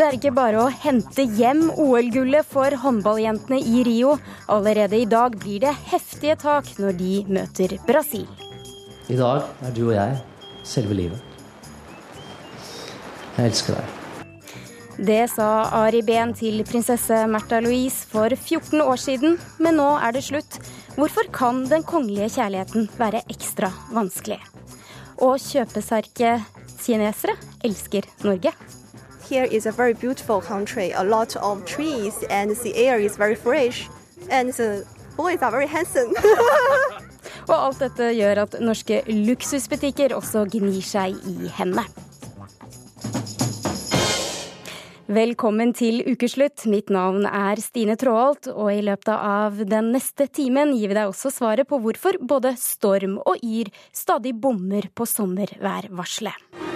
Det er ikke bare å hente hjem OL-gullet for håndballjentene i Rio. Allerede i dag blir det heftige tak når de møter Brasil. I dag er du og jeg selve livet. Jeg elsker deg. Det sa Ari Behn til prinsesse Märtha Louise for 14 år siden, men nå er det slutt. Hvorfor kan den kongelige kjærligheten være ekstra vanskelig? Og kjøpesterke kinesere elsker Norge. Here is a very beautiful country, a lot of trees, and the air is very fresh. And the boys are very handsome. Og alt dette gjør at norske luksusbutikker også gnir seg i hendene. Velkommen til ukeslutt. Mitt navn er Stine Tråholt, og i løpet av den neste timen gir vi deg også svaret på hvorfor både Storm og Yr stadig bommer på sommerværvarselet.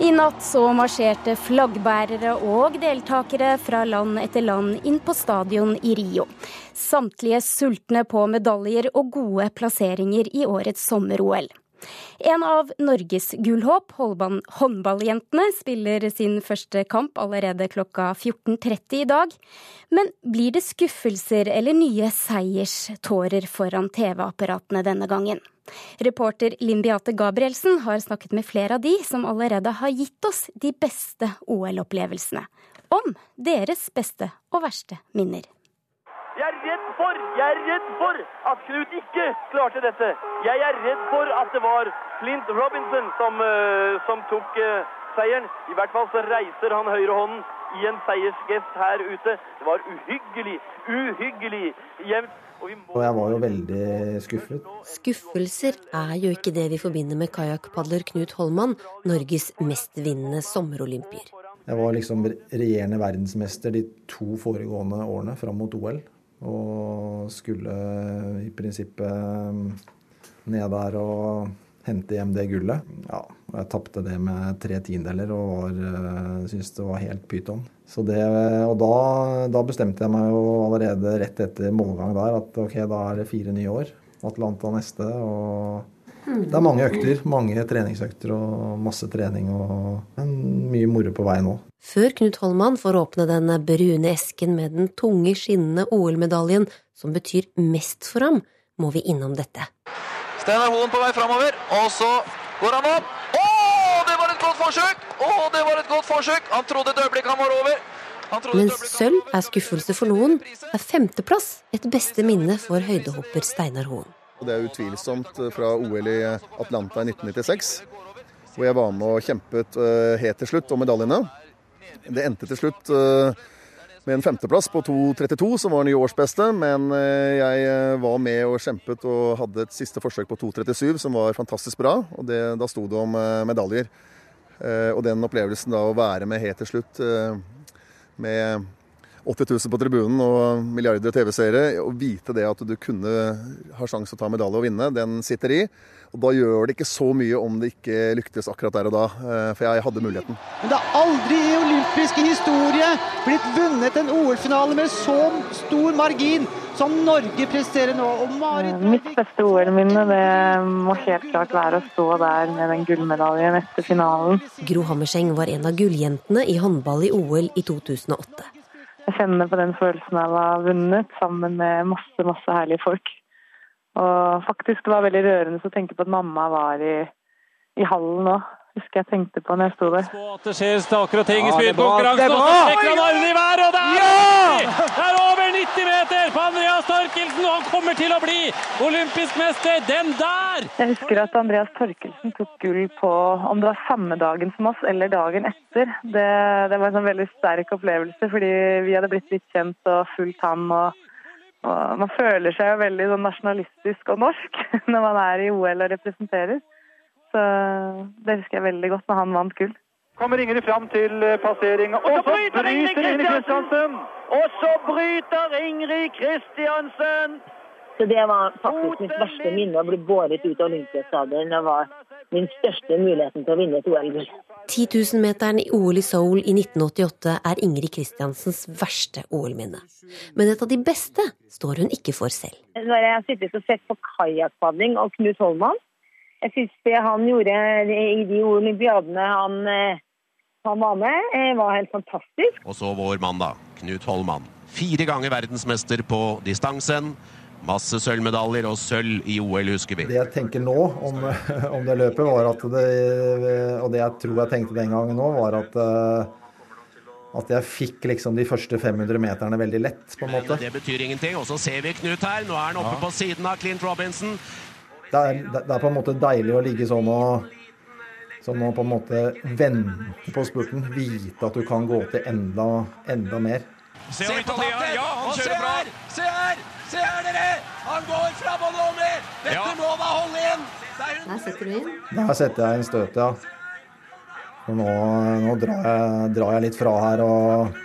I natt så marsjerte flaggbærere og deltakere fra land etter land inn på stadion i Rio. Samtlige sultne på medaljer og gode plasseringer i årets sommer-OL. En av Norges gullhåp, håndballjentene, spiller sin første kamp allerede klokka 14.30 i dag. Men blir det skuffelser eller nye seierstårer foran TV-apparatene denne gangen? Reporter Linn Beate Gabrielsen har snakket med flere av de som allerede har gitt oss de beste OL-opplevelsene. Om deres beste og verste minner. Jeg er redd for, jeg er redd for at Knut ikke klarte dette. Jeg er redd for at det var Flint Robinson som, uh, som tok uh, seieren. I hvert fall så reiser han høyrehånden i en seiersgest her ute. Det var uhyggelig, uhyggelig jevnt. Og, og jeg var jo veldig skuffet. Skuffelser er jo ikke det vi forbinder med kajakkpadler Knut Holman, Norges mestvinnende sommerolympier. Jeg var liksom regjerende verdensmester de to foregående årene fram mot OL. Og skulle i prinsippet ned der og hente hjem det gullet. Ja, og jeg tapte det med tre tiendeler og uh, syntes det var helt pyton. Så det, og da, da, bestemte jeg meg jo allerede rett etter målgang der at ok, da er det fire nye år. Atlanta neste. og det er mange økter. Mange treningsøkter og masse trening og mye moro på vei nå. Før Knut Holman får åpne den brune esken med den tunge, skinnende OL-medaljen som betyr mest for ham, må vi innom dette. Steinar Hoen på vei framover, og så går han opp. Å, det var et godt forsøk! Å, det var et godt forsøk! Han trodde et øyeblikk han var over. Men sølv er skuffelse for noen, er femteplass et beste minne for høydehopper Steinar Hoen. Det er utvilsomt eh, fra OL i Atlanta i 1996, hvor jeg var med og kjempet eh, helt til slutt om medaljene. Det endte til slutt eh, med en femteplass på 2.32, som var nye årsbeste. Men jeg var med og kjempet og hadde et siste forsøk på 2.37, som var fantastisk bra. og det, Da sto det om medaljer. Og den opplevelsen da å være med helt til slutt med 80 000 på tribunen og milliarder TV-seere, å vite det at du kunne ha sjanse å ta medalje og vinne, den sitter i. Og Da gjør det ikke så mye om det ikke lyktes akkurat der og da, eh, for jeg hadde muligheten. Men det har aldri i olympisk historie blitt vunnet en OL-finale med så stor margin som Norge presterer nå. Marit... Mitt beste OL-minne det må helt klart være å stå der med den gullmedaljen etter finalen. Gro Hammerseng var en av gulljentene i håndball i OL i 2008 jeg kjenner på den følelsen av å ha vunnet sammen med masse, masse herlige folk. Og faktisk det var veldig rørende å tenke på at mamma var i, i hallen òg husker jeg tenkte på når jeg sto der. Det skjer stakere ting i spydkonkurransen, og så trekker han armene i været, og det er ja! Det er over 90 meter på Andreas Torkelsen, og han kommer til å bli olympisk mester, den der! Jeg husker at Andreas Torkelsen tok gull på om det var samme dagen som oss, eller dagen etter. Det, det var en sånn veldig sterk opplevelse, fordi vi hadde blitt litt kjent og fulgt ham. og og man føler seg jo veldig sånn nasjonalistisk og norsk når man er i OL og representerer. Så det husker jeg veldig godt når han vant gull. Kommer Ingrid fram til eh, passering, og, så bryter Ingrid Kristiansen! Og så bryter Ingrid Kristiansen! Så Det var faktisk mitt verste minne å bli båret ut av Olympiastadion. Det var min største muligheten til å vinne et OL-gull. 10 000-meteren i OL i Seoul i 1988 er Ingrid Kristiansens verste OL-minne. Men et av de beste står hun ikke for selv. Når jeg har sittet og sett på kajakkpadling og Knut Holman, jeg syns det han gjorde i de olympiadene han, eh, han var med, eh, var helt fantastisk. Og så vår mann, da. Knut Holman. Fire ganger verdensmester på distansen. Masse sølvmedaljer og sølv i OL, husker vi. Det jeg tenker nå om, om det løpet, var at det Og det jeg tror jeg tenkte den gangen nå, var at eh, at jeg fikk liksom de første 500 meterne veldig lett, på en måte. Det betyr ingenting. Og så ser vi Knut her. Nå er han oppe ja. på siden av Clint Robinson. Det er, det er, på en måte deilig å ligge sånn og sånn å på en måte vente på spurten. Vite at du kan gå til enda, enda mer. Se, Se på taket! Ja, han kjører bra. Se her! Se her, dere! Han går fram og med! Dette ja. må da holde inn! Der setter du inn? Der setter jeg inn støtet, ja. Nå, nå drar, jeg, drar, jeg, litt fra her og,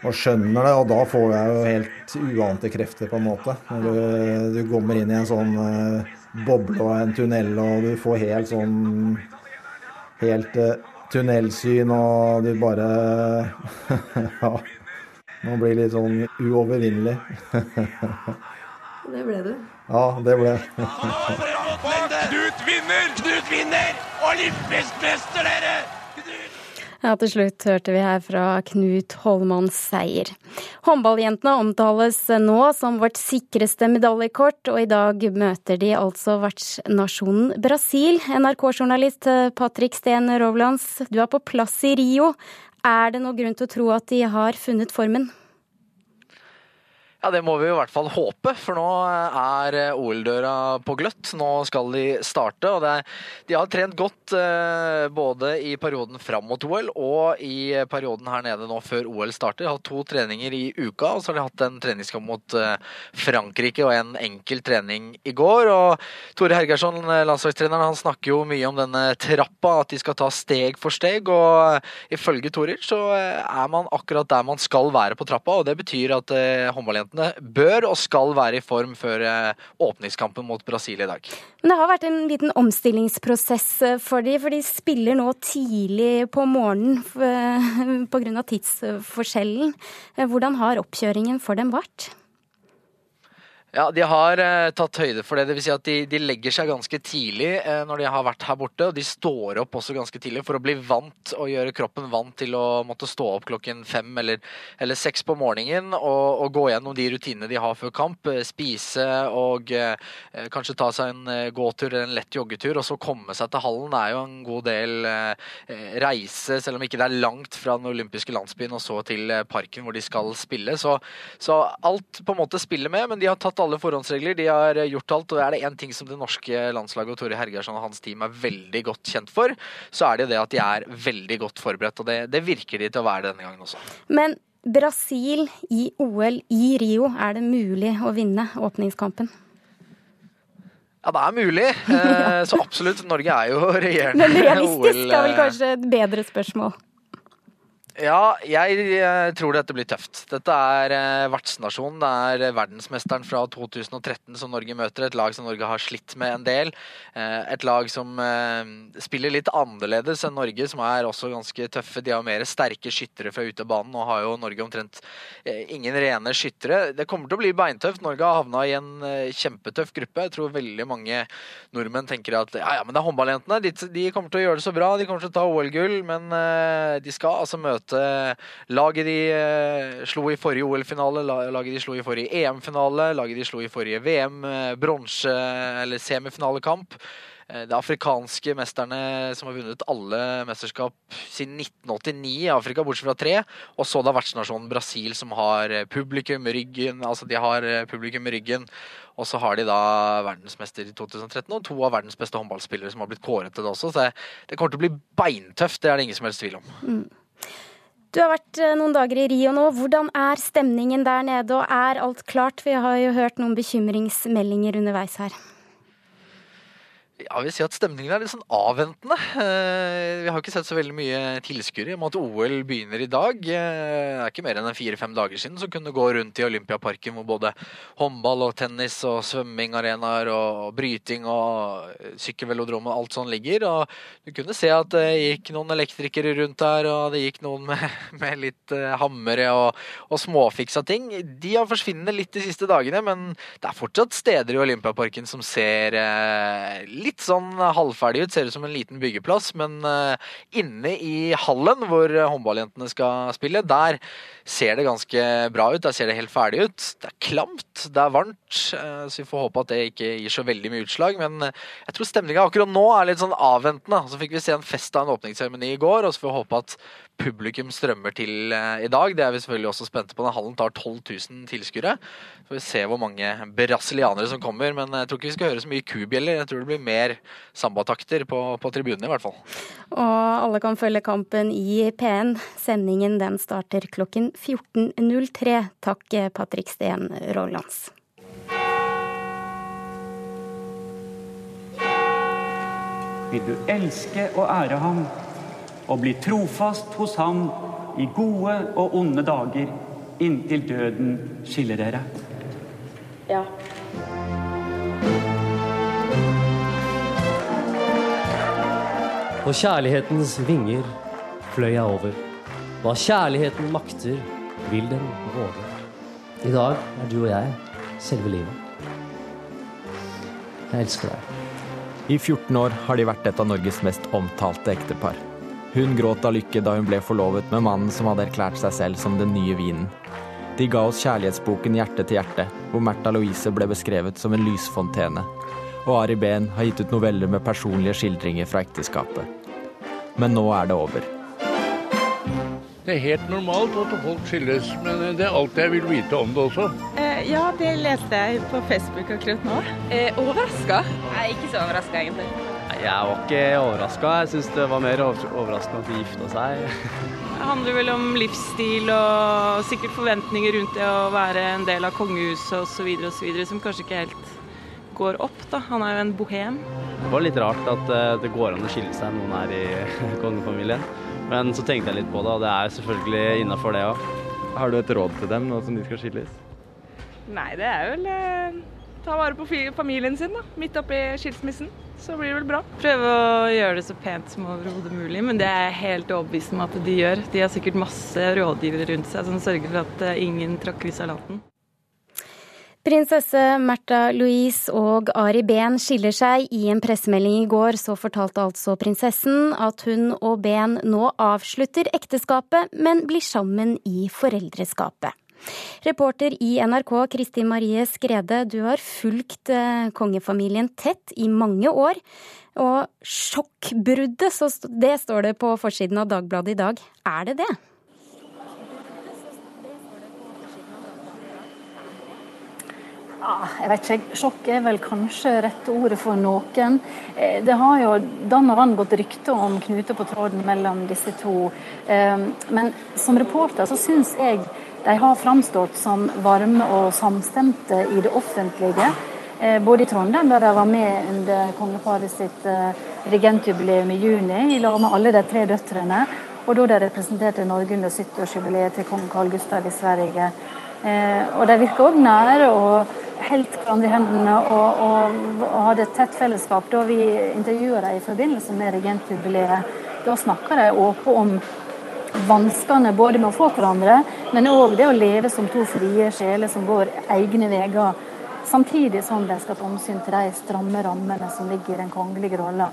og, skjønner det, og da får jeg jo helt uante krefter, på en måte. Når du, du kommer inn i en sånn uh, boble og en tunnel, og du får helt sånn Helt uh, tunnelsyn, og du bare Ja. Man blir litt sånn uovervinnelig. det ble du. Ja, det ble Knut vinner! Knut vinner! Olympisk mester, dere! Ja, til slutt hørte vi her fra Knut Holmann seier. Håndballjentene omtales nå som vårt sikreste medaljekort, og i dag møter de altså vertsnasjonen Brasil. NRK-journalist Patrick Steen Rovlands, du er på plass i Rio. Er det noen grunn til å tro at de har funnet formen? Ja, Det må vi i hvert fall håpe, for nå er OL-døra på gløtt. Nå skal de starte. og er, De har trent godt eh, både i perioden fram mot OL og i perioden her nede nå før OL starter. De har hatt to treninger i uka, og så har de hatt en treningskamp mot eh, Frankrike og en enkel trening i går. og Tore Hergersson, eh, landslagstreneren, han snakker jo mye om denne trappa, at de skal ta steg for steg. og Ifølge Torir så er man akkurat der man skal være på trappa, og det betyr at håndballjentene Jentene bør og skal være i form før eh, åpningskampen mot Brasil i dag. Men det har vært en liten omstillingsprosess eh, for de, for de spiller nå tidlig på morgenen eh, pga. tidsforskjellen. Hvordan har oppkjøringen for dem vært? Ja, De har eh, tatt høyde for det. det vil Si at de, de, legger seg ganske tidlig eh, når de har vært her borte. og De står opp også ganske tidlig for å bli vant og gjøre kroppen vant til å måtte stå opp klokken fem eller, eller seks på morgenen og, og, gå gjennom de rutinene de har før kamp. Eh, spise og eh, kanskje ta seg en eh, gåtur eller en lett joggetur, og så komme seg til hallen. Er jo en god del eh, reise, selv om ikke det er langt fra den olympiske landsbyen og så til parken hvor de skal spille. Så, så alt på en måte spiller med, men de har tatt alle forhåndsregler, de har gjort alt. Og er det én ting som det norske landslaget og Tore Hergersson og hans team er veldig godt kjent for, så er det det at de er veldig godt forberedt. Og det, det virker de til å være denne gangen også. Men Brasil i OL i Rio, er det mulig å vinne åpningskampen? Ja, det er mulig. Eh, så absolutt. Norge er jo regjerende OL. Men realistisk er vel kanskje et bedre spørsmål? Ja, jeg eh, tror dette blir tøft. Dette er eh, vertsnasjonen. Det er eh, verdensmesteren fra 2013 som Norge møter. Et lag som Norge har slitt med en del. Et lag som spiller litt annerledes enn Norge, som er også ganske tøffe. De har mer sterke skyttere fra utebanen. Nå har jo Norge omtrent ingen rene skyttere. Det kommer til å bli beintøft. Norge har havna i en kjempetøff gruppe. Jeg tror veldig mange nordmenn tenker at ja, ja, men det er håndballjentene. De, de kommer til å gjøre det så bra. De kommer til å ta OL-gull, men de skal altså møte møte laget de eh, slo i forrige OL-finale, laget de slo i forrige EM-finale, laget de slo i forrige VM, eh, eller semifinalekamp. Det de afrikanske mesterne som har vunnet alle mesterskap siden 1989 i Afrika, bortsett fra tre. Og så da vertsnasjonen Brasil, som har publikum i ryggen. Altså, de har publikum i ryggen. Og så har de da verdensmester i 2013 og to av verdens beste håndballspillere som har blitt kåret til det også. Så det kommer til å bli beintøft, det er det ingen som helst tvil om. Mm. Du har vært eh, noen dager i Rio nå. Hvordan er stemningen der nede, og er alt klart? Vi har jo hørt noen bekymringsmeldinger underveis her. Jeg vil si at stemningen er litt sånn avventende. Eh, vi har ikke sett så veldig mye tilskuere. I og at OL begynner i dag, eh, det er ikke mer enn fire-fem dager siden, som kunne gå rundt i Olympiaparken hvor både håndball og tennis og svømmingarenaer og bryting og sykkelvelodrom og alt sånn ligger. Og du kunne se at det gikk noen elektrikere rundt der, og det gikk noen med, med litt eh, hammere og, og småfiksa ting. De har forsvunnet litt de siste dagene, men det er fortsatt steder i Olympiaparken som ser litt litt sånn halvferdig ut, ser ut som en liten byggeplass. Men inne i hallen hvor håndballjentene skal spille, der ser det ganske bra ut. Der ser det helt ferdig ut. Det er klamt, det er varmt, så vi får håpe at det ikke gir så veldig mye utslag. Men jeg tror stemninga akkurat nå er litt sånn avventende. Så fikk vi se en fest av en åpningsseremoni i går, og så får vi håpe at publikum strømmer til i dag. Det er vi selvfølgelig også spente på. Den hallen tar 12 000 tilskuere. Får vi se hvor mange brasilianere som kommer. Men jeg tror ikke vi skal høre så mye kubjeller. Jeg tror det blir mer sambatakter på, på tribunene, i hvert fall. Og alle kan følge kampen i P1. Sendingen den starter klokken 14.03. Takk, Patrick Steen Rollands. Vil du elske og ære ham og bli trofast hos ham i gode og onde dager, inntil døden skiller dere? Ja. Kjærlighetens vinger fløy jeg over. Hva kjærligheten makter, vil den våge. I dag er du og jeg selve livet. Jeg elsker deg. I 14 år har de vært et av Norges mest omtalte ektepar. Hun gråt av lykke da hun ble forlovet med mannen som hadde erklært seg selv som den nye vinen. De ga oss kjærlighetsboken Hjerte til hjerte, hvor Märtha Louise ble beskrevet som en lysfontene. Og Ari Behn har gitt ut noveller med personlige skildringer fra ekteskapet. Men nå er det over. Det er helt normalt at folk skilles, men det er alt jeg vil vite om det også. Eh, ja, det leste jeg på Facebook akkurat nå. Eh, overraska? Nei, ikke så overraska egentlig. Jeg var ikke overraska. Jeg syns det var mer overraskende at de gifta seg. Det handler vel om livsstil og sikkert forventninger rundt det å være en del av kongehuset osv. osv. som kanskje ikke helt går opp. da. Han er jo en bohem. Det var litt rart at eh, det går an å skille seg noen er i kongefamilien. Men så tenkte jeg litt på det, og det er selvfølgelig innafor det òg. Har du et råd til dem nå som de skal skilles? Nei, det er vel eh, ta vare på familien sin da, midt oppi skilsmissen. Så blir det vel bra. Prøve å gjøre det så pent som overhodet mulig, men det er jeg helt overbevist om at de gjør. De har sikkert masse rådgivere rundt seg som sørger for at eh, ingen tråkker i salaten. Prinsesse Märtha Louise og Ari Behn skiller seg. I en pressemelding i går så fortalte altså prinsessen at hun og Behn nå avslutter ekteskapet, men blir sammen i foreldreskapet. Reporter i NRK Kristin Marie Skrede, du har fulgt eh, kongefamilien tett i mange år. Og sjokkbruddet, det står det på forsiden av Dagbladet i dag. Er det det? Jeg vet ikke, Sjokk er vel kanskje rette ordet for noen. Eh, det har jo dann og vann gått rykte om knuter på tråden mellom disse to. Eh, men som reporter så syns jeg de har framstått som varme og samstemte i det offentlige. Eh, både i Trondheim, der de var med under kongeparet sitt regentjubileum i juni, i lag med alle de tre døtrene, og da de representerte Norge under 70-årsjubileet til kong Karl Gustav i Sverige. Og de virker òg nære og helt hverandre i hendene og, og, og, hadde et tett fellesskap. Da vi intervjua dem i forbindelse med regentjubileet, da snakka de åpent om vanskene både med å få hverandre, men òg det å leve som to frie sjeler som går egne veier. Samtidig som de skal ta omsyn til de stramme rammene som ligger i den kongelige rolla.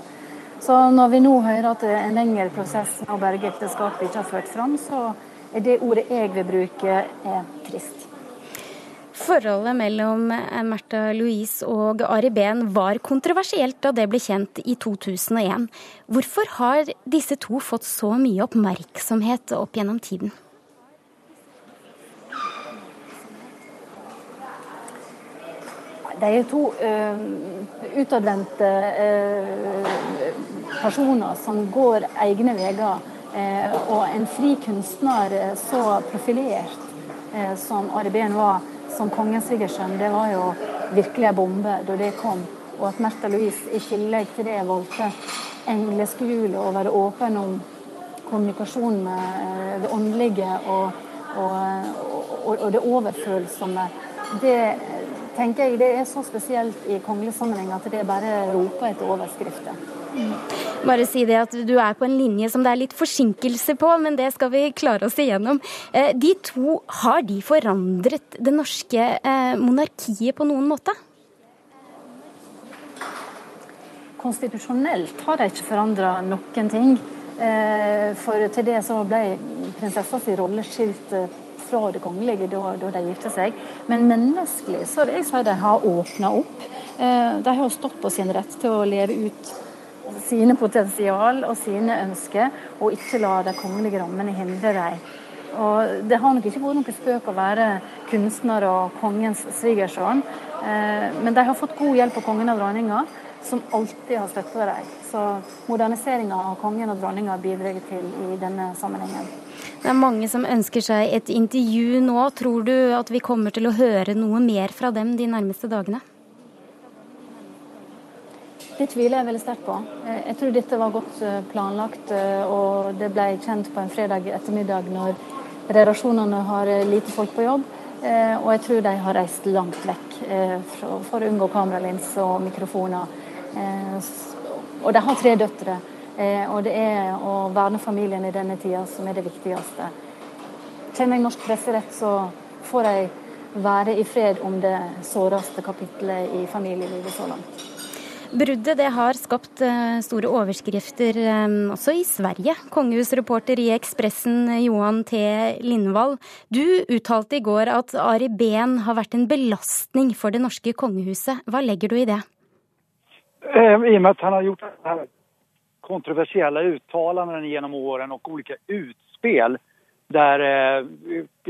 Så når vi nå hører at en lengre prosess med å berge ekteskapet ikke har ført fram, så det ordet jeg vil bruke, er trist. Forholdet mellom Märtha Louise og Ari Behn var kontroversielt da det ble kjent i 2001. Hvorfor har disse to fått så mye oppmerksomhet opp gjennom tiden? De er to uh, utadvendte uh, personer som går egne veier. Uh, og en fri kunstner så profilert som Ari var, som kongens svigersønn, det var jo virkelig en bombe da det kom. Og at Märtha Louise i tillegg til det valgte engleskjulet å være åpen om kommunikasjon med eh, det åndelige og, og, og, og det overfølsomme. Det tenker jeg det er så spesielt i kongelig sammenheng at det bare roper etter overskrifter. Bare si det at du er på en linje som det er litt forsinkelse på, men det skal vi klare oss igjennom. Eh, de to, har de forandret det norske eh, monarkiet på noen måte? konstitusjonelt har de ikke forandra noen ting. Eh, for til det så ble prinsessas rolle skilt fra det kongelige da, da de gifte seg. Men menneskelig så vil jeg si de har åpna opp. De har stått på sin rett til å leve ut sine potensial og sine ønsker, og ikke la de kongelige rammene hindre dem. Og Det har nok ikke vært noen spøk å være kunstner og kongens svigersønn, men de har fått god hjelp av kongen og dronninga som alltid har støtta dem. Så moderniseringa av kongen og dronninga bidrar til i denne sammenhengen. Det er mange som ønsker seg et intervju nå. Tror du at vi kommer til å høre noe mer fra dem de nærmeste dagene? Det tviler jeg veldig sterkt på. Jeg tror dette var godt eh, planlagt, eh, og det ble kjent på en fredag ettermiddag når redaksjonene har eh, lite folk på jobb. Og jeg tror de har reist langt vekk for å unngå kameralins og mikrofoner. Eh, og de har tre døtre. Eh, og det er å verne familien i denne tida som er det viktigste. Kjenner jeg norsk presserett, så får jeg være i fred om det såreste kapitlet i familielivet så langt. Bruddet det har skapt eh, store overskrifter også i Sverige. Kongehusreporter i Ekspressen Johan T. Lindvall, du uttalte i går at Ari Behn har vært en belastning for det norske kongehuset. Hva legger du i det? Eh, I og med at han har gjort kontroversielle uttalanden gjennom åren og ulike utspill der eh,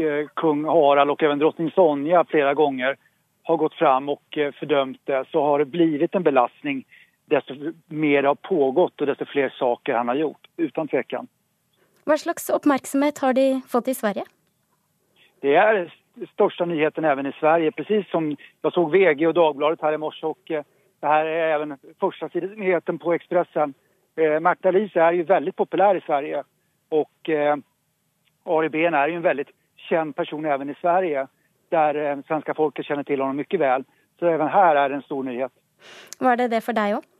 eh, kung Harald og även drottning Sonja flere ganger har gått fram og fordømt fördömt det så har det blivit en belastning desto mer det har pågått og desto flere saker han har gjort, uten tvekan. Hva slags oppmerksomhet har de fått i Sverige? Det er største nyheten også i Sverige. Precis som jeg så VG og Dagbladet her i morse og det här är även första nyheten på Expressen. Eh, Märta Lise är ju väldigt populär i Sverige och eh, Ari Behn är ju en väldigt känd person även i Sverige där svenske svenska folket känner till honom mycket väl. Så även här är det en stor nyhet. Var det det för dig också?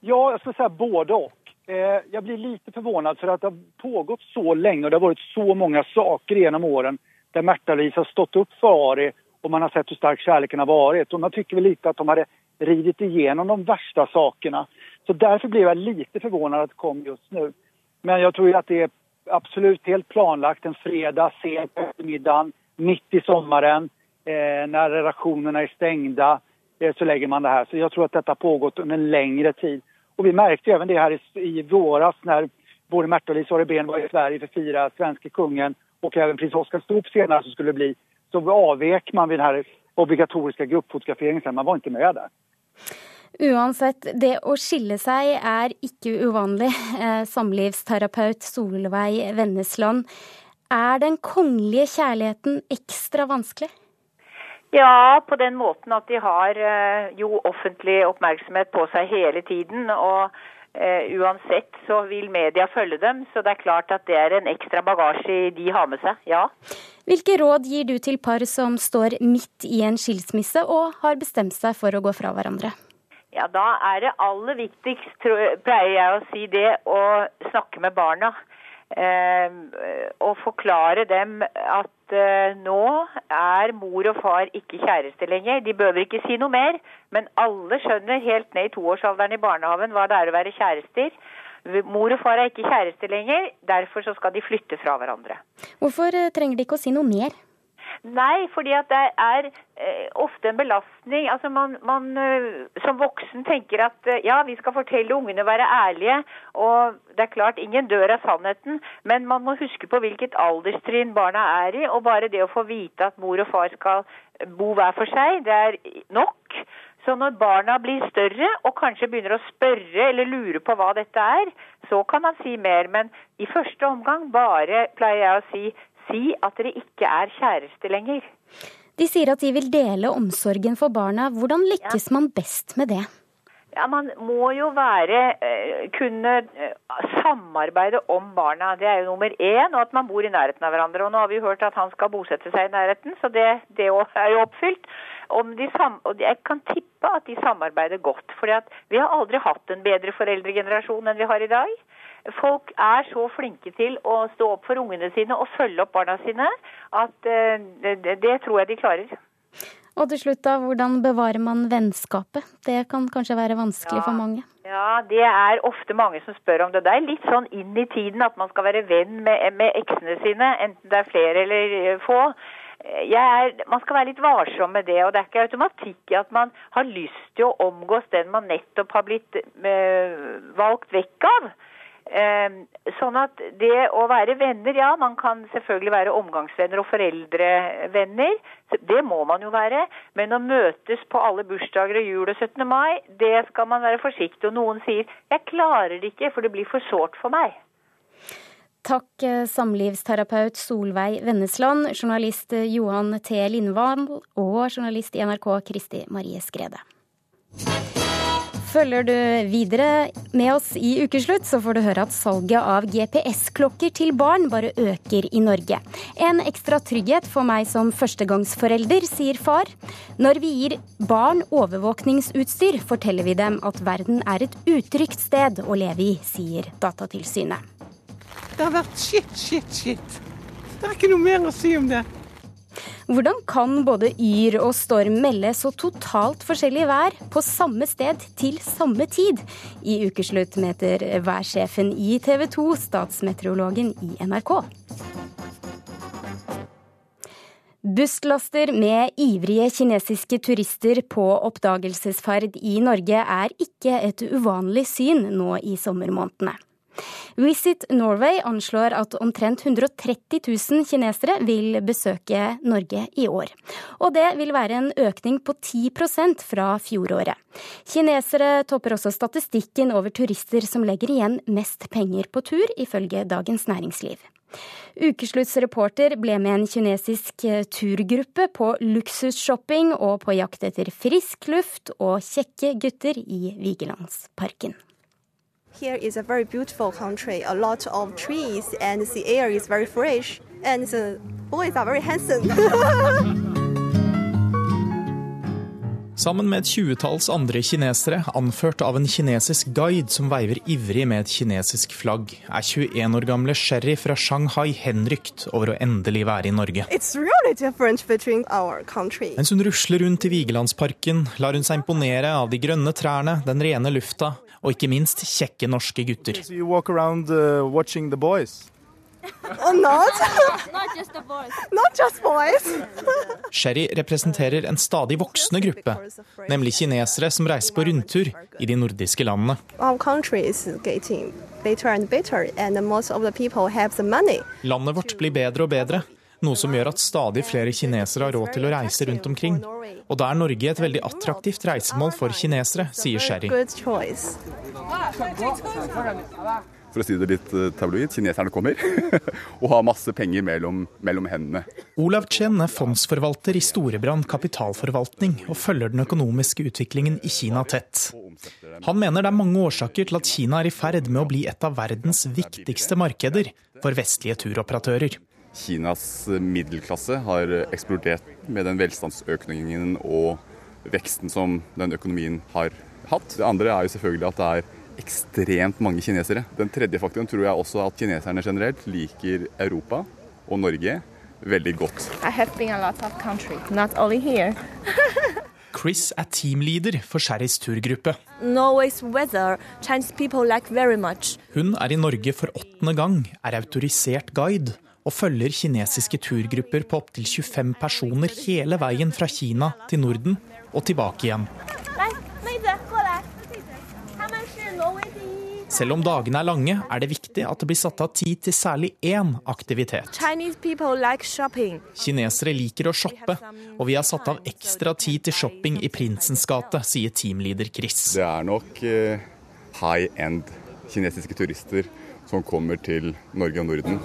Ja, jag skulle säga både och. Eh, jag blir lite förvånad för att det har pågått så länge och det har varit så många saker genom åren där Märta-Lisa har stått upp för Ari och man har sett hur stark kärleken har varit. Och man tycker väl lite att de hade ridit igenom de värsta sakerna. Så därför blev jag lite förvånad att det kom just nu. Men jag tror att det är absolut helt planlagt en fredag sent på eftermiddagen, mitt i sommaren, eh, när redaksjonene er stengt, eh, så legger man det her. Så jeg tror at dette har pågått under en lengre tid. Og vi märkte også det her i, i våras når både Märtha och Oreben var i Sverige for å feire svenske kungen og også prins Oskar Stop senere som skulle bli så avvek man ved den obligatoriske obligatoriska gruppfotograferingen. Man var ikke med der. Uansett, det å skille seg er ikke uvanlig. Eh, samlivsterapeut Solveig Vennesland. Er den kongelige kjærligheten ekstra vanskelig? Ja, på den måten at de har eh, jo offentlig oppmerksomhet på seg hele tiden. Og eh, uansett så vil media følge dem, så det er klart at det er en ekstra bagasje de har med seg. Ja. Hvilke råd gir du til par som står midt i en skilsmisse og har bestemt seg for å gå fra hverandre? Ja, Da er det aller viktigst, pleier jeg å si det, å snakke med barna. Eh, og forklare dem at eh, nå er mor og far ikke kjærester lenger. De behøver ikke si noe mer, men alle skjønner helt ned i toårsalderen i barnehagen hva det er å være kjærester. Mor og far er ikke kjærester lenger, derfor så skal de flytte fra hverandre. Hvorfor eh, trenger de ikke å si noe mer? Nei, fordi at det er eh, ofte en belastning. Altså man, man eh, som voksen tenker at eh, ja, vi skal fortelle ungene å være ærlige. Og det er klart, ingen dør av sannheten, men man må huske på hvilket alderstrinn barna er i. Og bare det å få vite at mor og far skal bo hver for seg, det er nok. Så når barna blir større og kanskje begynner å spørre eller lure på hva dette er, så kan man si mer. Men i første omgang bare, pleier jeg å si, si at dere ikke er kjæreste lenger. De sier at de vil dele omsorgen for barna. Hvordan lykkes ja. man best med det? Ja, Man må jo være eh, kunne eh, samarbeide om barna. Det er jo nummer én. Og at man bor i nærheten av hverandre. Og nå har vi hørt at han skal bosette seg i nærheten, så det, det er jo oppfylt og jeg kan tippe at de samarbeider godt. For vi har aldri hatt en bedre foreldregenerasjon enn vi har i dag. Folk er så flinke til å stå opp for ungene sine og følge opp barna sine at uh, det, det tror jeg de klarer. Og til slutt, da, hvordan bevarer man vennskapet? Det kan kanskje være vanskelig Ja. for mange. Ja, det er ofte mange som spør om det. Det er litt sånn inn i tiden at man skal være venn med, med eksene sine, enten det er flere eller eh, få. Eh, er, man skal være litt varsom med det, og det er ikke automatikk i at man har lyst til å omgås den man nettopp har blitt øh, valgt vekk av. Eh, sånn at det å være venner, ja, man kan selvfølgelig være omgangsvenner og foreldrevenner. Det må man jo være. Men å møtes på alle bursdager og jul og 17. mai, det skal man være forsiktig. Og noen sier 'jeg klarer det ikke, for det blir for sårt for meg'. Takk, eh, samlivsterapeut Solveig Vennesland, journalist eh, Johan T. Lindvall og journalist i NRK Kristi Marie Skrede. Følger du videre med oss i Ukeslutt, så får du høre at salget av GPS-klokker til barn bare øker i Norge. En ekstra trygghet for meg som førstegangsforelder, sier far. Når vi gir barn overvåkningsutstyr, forteller vi dem at verden er et utrygt sted å leve i, sier Datatilsynet. Det har vært shit, shit, shit. Det er ikke noe mer å si om det. Hvordan kan både yr og storm melde så totalt forskjellig vær på samme sted til samme tid? I ukeslutt meter værsjefen i TV 2, statsmeteorologen i NRK. Busslaster med ivrige kinesiske turister på oppdagelsesferd i Norge er ikke et uvanlig syn nå i sommermånedene. Visit Norway anslår at omtrent 130 000 kinesere vil besøke Norge i år. Og det vil være en økning på 10% fra fjoråret. Kinesere topper også statistikken over turister som legger igjen mest penger på tur, ifølge Dagens Næringsliv. Ukeslutts reporter ble med en kinesisk turgruppe på luksusshopping og på jakt etter frisk luft og kjekke gutter i Vigelandsparken. Here is a very beautiful country, a lot of trees, and the air is very fresh, and the boys are very handsome. Sammen med et tjuetalls andre kinesere, anført av en kinesisk guide som veiver ivrig med et kinesisk flagg, er 21 år gamle Sherry fra Shanghai henrykt over å endelig være i Norge. Really. Mens hun rusler rundt i Vigelandsparken, lar hun seg imponere av de grønne trærne, den rene lufta og ikke minst kjekke norske gutter. So walk around uh, not? not just the boys. Not just boys. Sherry representerer en stadig voksende gruppe, nemlig kinesere som reiser på rundtur i de nordiske landene. Our country is getting better and better, and most of the people have the money. Landet vårt blir bedre og bedre, noe som gjør at stadig flere kinesere har råd til å reise rundt omkring. Og da er Norge et veldig attraktivt reisemål for kinesere, sier Sherry. For å si det litt eh, tabloid, kineserne kommer og har masse penger mellom, mellom hendene. Olav Chen er fondsforvalter i Storebrand kapitalforvaltning og følger den økonomiske utviklingen i Kina tett. Han mener det er mange årsaker til at Kina er i ferd med å bli et av verdens viktigste markeder for vestlige turoperatører. Kinas middelklasse har eksplodert med den velstandsøkningen og veksten som den økonomien har hatt. Det andre er jo selvfølgelig at det er ekstremt mange kinesere. Den tredje faktoren tror jeg også at kineserne generelt liker Europa og Norge veldig godt. I have been a lot of country, not only here. Chris er teamleader for Sherrys turgruppe. Weather, like. Hun er i Norge for åttende gang, er autorisert guide og følger kinesiske turgrupper på opptil 25 personer hele veien fra Kina til Norden og tilbake igjen. Selv om dagene er lange, er det viktig at det blir satt av tid til særlig én aktivitet. Chinese people like shopping. Kinesere liker å shoppe, og vi har satt av ekstra tid til shopping i Prinsens gate, sier teamleader Chris. Det er nok eh, high end kinesiske turister som kommer til Norge og Norden.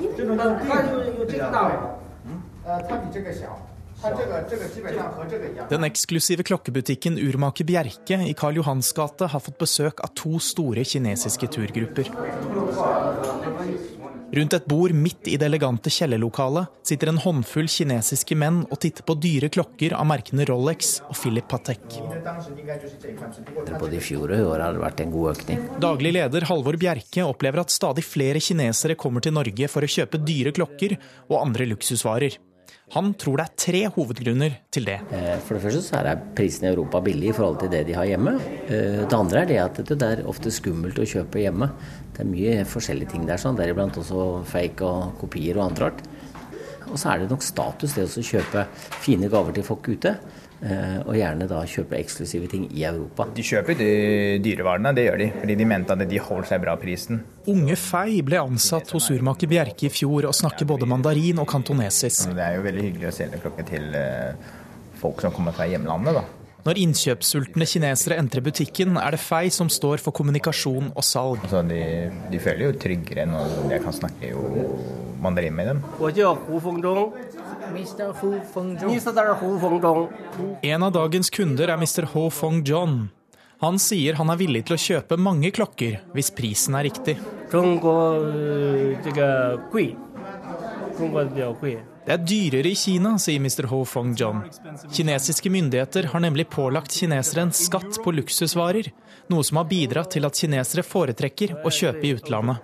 Den eksklusive klokkebutikken Urmaker Bjerke i Karl Johans gate har fått besøk av to store kinesiske turgrupper. Rundt et bord midt i det elegante kjellerlokalet sitter en håndfull kinesiske menn og titter på dyre klokker av merkene Rolex og Philip Patek. På de fjoråret har det vært en god økning. Daglig leder Halvor Bjerke opplever at stadig flere kinesere kommer til Norge for å kjøpe dyre klokker og andre luksusvarer. Han tror det er tre hovedgrunner til det. Eh, for det første så er prisen i Europa billig i forhold til det de har hjemme. Eh, det andre er det at det er ofte skummelt å kjøpe hjemme. Det er mye forskjellige ting der, sånn, deriblant også fake og kopier og annet rart. Og så er det nok status det å kjøpe fine gaver til folk ute. Eh, og gjerne da kjøpe eksklusive ting i Europa. De kjøper de dyrevarene, det gjør de. Fordi de mente at de holder seg bra prisen. Unge Fei ble ansatt hos urmaker Bjerke i fjor og snakker både mandarin og kantonesisk. Det er jo veldig hyggelig å selge klokke til eh, folk som kommer fra hjemlandet, da. Når innkjøpssultne kinesere entrer butikken, er det Fei som står for kommunikasjon og salg. Altså, de, de, føler jo tryggere når jeg kan snakke jo mandarin med dem. En av dagens kunder er Mr. Ho Fong John. Han sier han er villig til å kjøpe mange klokker hvis prisen er riktig. Det er dyrere i Kina, sier Mr. Ho Fong John. Kinesiske myndigheter har nemlig pålagt kinesere en skatt på luksusvarer, noe som har bidratt til at kinesere foretrekker å kjøpe i utlandet.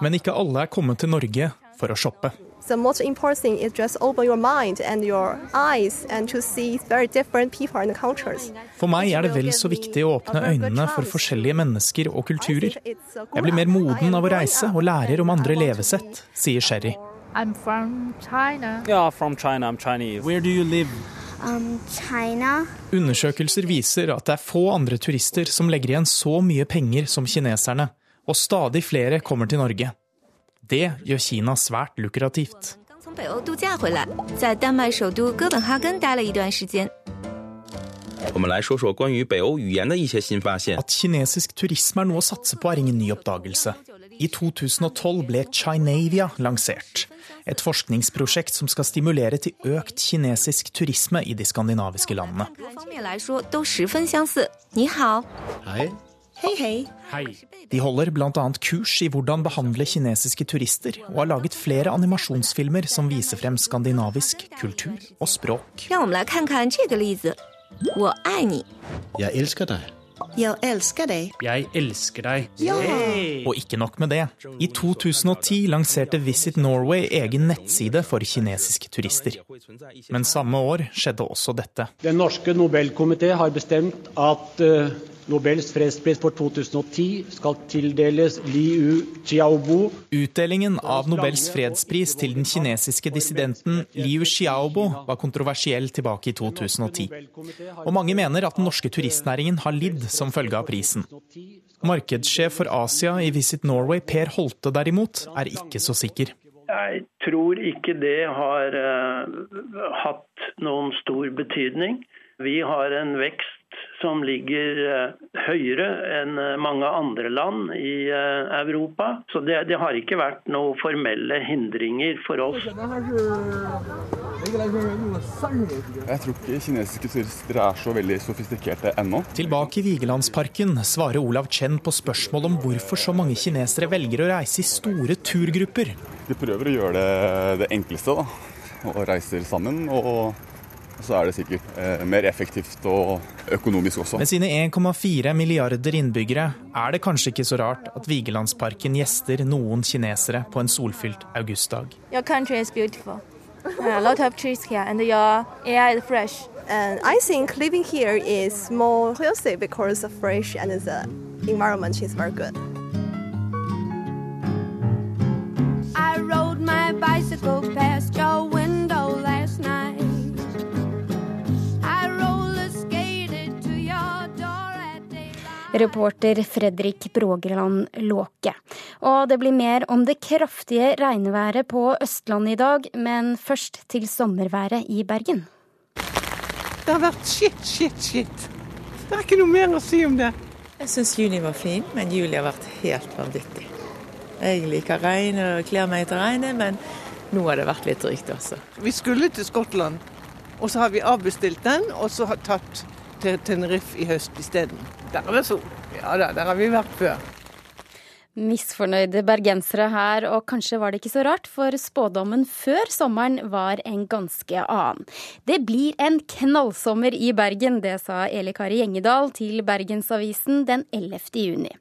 Men ikke alle er kommet til Norge for å shoppe. The most important thing is just open your mind and your eyes and to see very different people and cultures. For meg er det vel så viktig å åpne øynene for forskjellige mennesker og kulturer. Jeg blir mer moden av å reise og lærer om andre levesett, sier Sherry. I'm from China. Yeah, from China. I'm Chinese. Where do you live? Um, China. Undersøkelser viser at det er få andre turister som legger igjen så mye penger som kineserne, og stadig flere kommer til Norge. Det gjør Kina svært lukrativt. At kinesisk turisme er noe å satse på, er ingen ny oppdagelse. I 2012 ble Chinavia lansert. Et forskningsprosjekt som skal stimulere til økt kinesisk turisme i de skandinaviske landene. Hei. Hei, hei. Hei. De holder bl.a. kurs i hvordan behandle kinesiske turister, og har laget flere animasjonsfilmer som viser frem skandinavisk kultur og språk. Jeg elsker deg. Jeg elsker deg. Jeg elsker deg. Ja. Og ikke nok med det. I 2010 lanserte Visit Norway egen nettside for kinesiske turister. Men samme år skjedde også dette. Den norske Nobelkomité har bestemt at uh, Nobels fredspris for 2010 skal tildeles Liu Xiaobo. Utdelingen av Nobels fredspris til den kinesiske dissidenten Liu Xiaobo var kontroversiell tilbake i 2010. Og mange mener at den norske turistnæringen har lidd som følge av prisen. Markedssjef for Asia i Visit Norway, Per Holte derimot, er ikke så sikker. Jeg tror ikke det har uh, hatt noen stor betydning. Vi har en vekst som ligger uh, høyere enn mange andre land i uh, Europa. Så det, det, har ikke vært noen formelle hindringer for oss. Jeg tror ikke kinesiske turister er så veldig sofistikerte ennå. Tilbake i Vigelandsparken svarer Olav Chen på spørsmål om hvorfor så mange kinesere velger å reise i store turgrupper. De prøver å gjøre det, det enkleste, da. Og reiser sammen. og så er det sikkert eh, mer effektivt og økonomisk også. Med sine 1,4 milliarder innbyggere er det kanskje ikke så rart at Vigelandsparken gjester noen kinesere på en solfylt augustdag. Your country is beautiful. A lot of trees here, and your air is fresh. And I think living here is more healthy because the fresh and the environment is very good. I rode my bicycle past your window Reporter Fredrik Brågeland Låke. Og det blir mer om det kraftige regnværet på Østlandet i dag, men først til sommerværet i Bergen. Det har vært shit, shit, shit. Det er ikke noe mer å si om det. Jeg syns juni var fin, men juli har vært helt vanvittig. Jeg liker regn og kler meg etter regnet, men nå har det vært litt drygt også. Vi skulle til Skottland, og så har vi avbestilt den, og så har tatt til Tenerife i høst isteden. Der er det sol. Ja da, der har vi vært før. Misfornøyde bergensere her, og kanskje var det ikke så rart, for spådommen før sommeren var en ganske annen. Det blir en knallsommer i Bergen, det sa Eli Kari Gjengedal til Bergensavisen den 11. juni.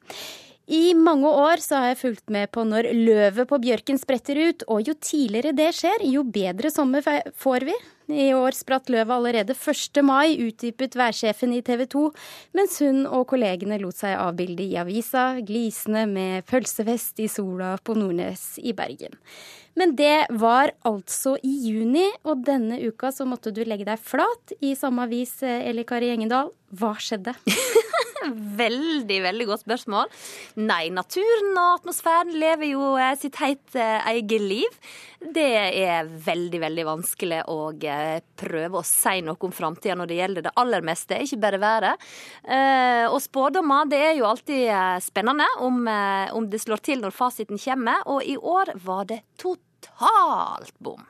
I mange år så har jeg fulgt med på når løvet på bjørken spretter ut, og jo tidligere det skjer, jo bedre sommer får vi. I år spratt løvet allerede 1. mai, utdypet værsjefen i TV 2, mens hun og kollegene lot seg avbilde i avisa, glisende med pølsefest i sola på Nordnes i Bergen. Men det var altså i juni, og denne uka så måtte du legge deg flat i samme avis, Eli Kari Engendal. Hva skjedde? veldig, veldig godt spørsmål. Nei, naturen og atmosfæren lever jo eh, sitt helt eh, eget liv. Det er veldig, veldig vanskelig å eh, prøve å si noe om framtida når det gjelder det aller meste, ikke bare været. Og spådommer, det er jo alltid spennende om, om det slår til når fasiten kommer, og i år var det totalt bom.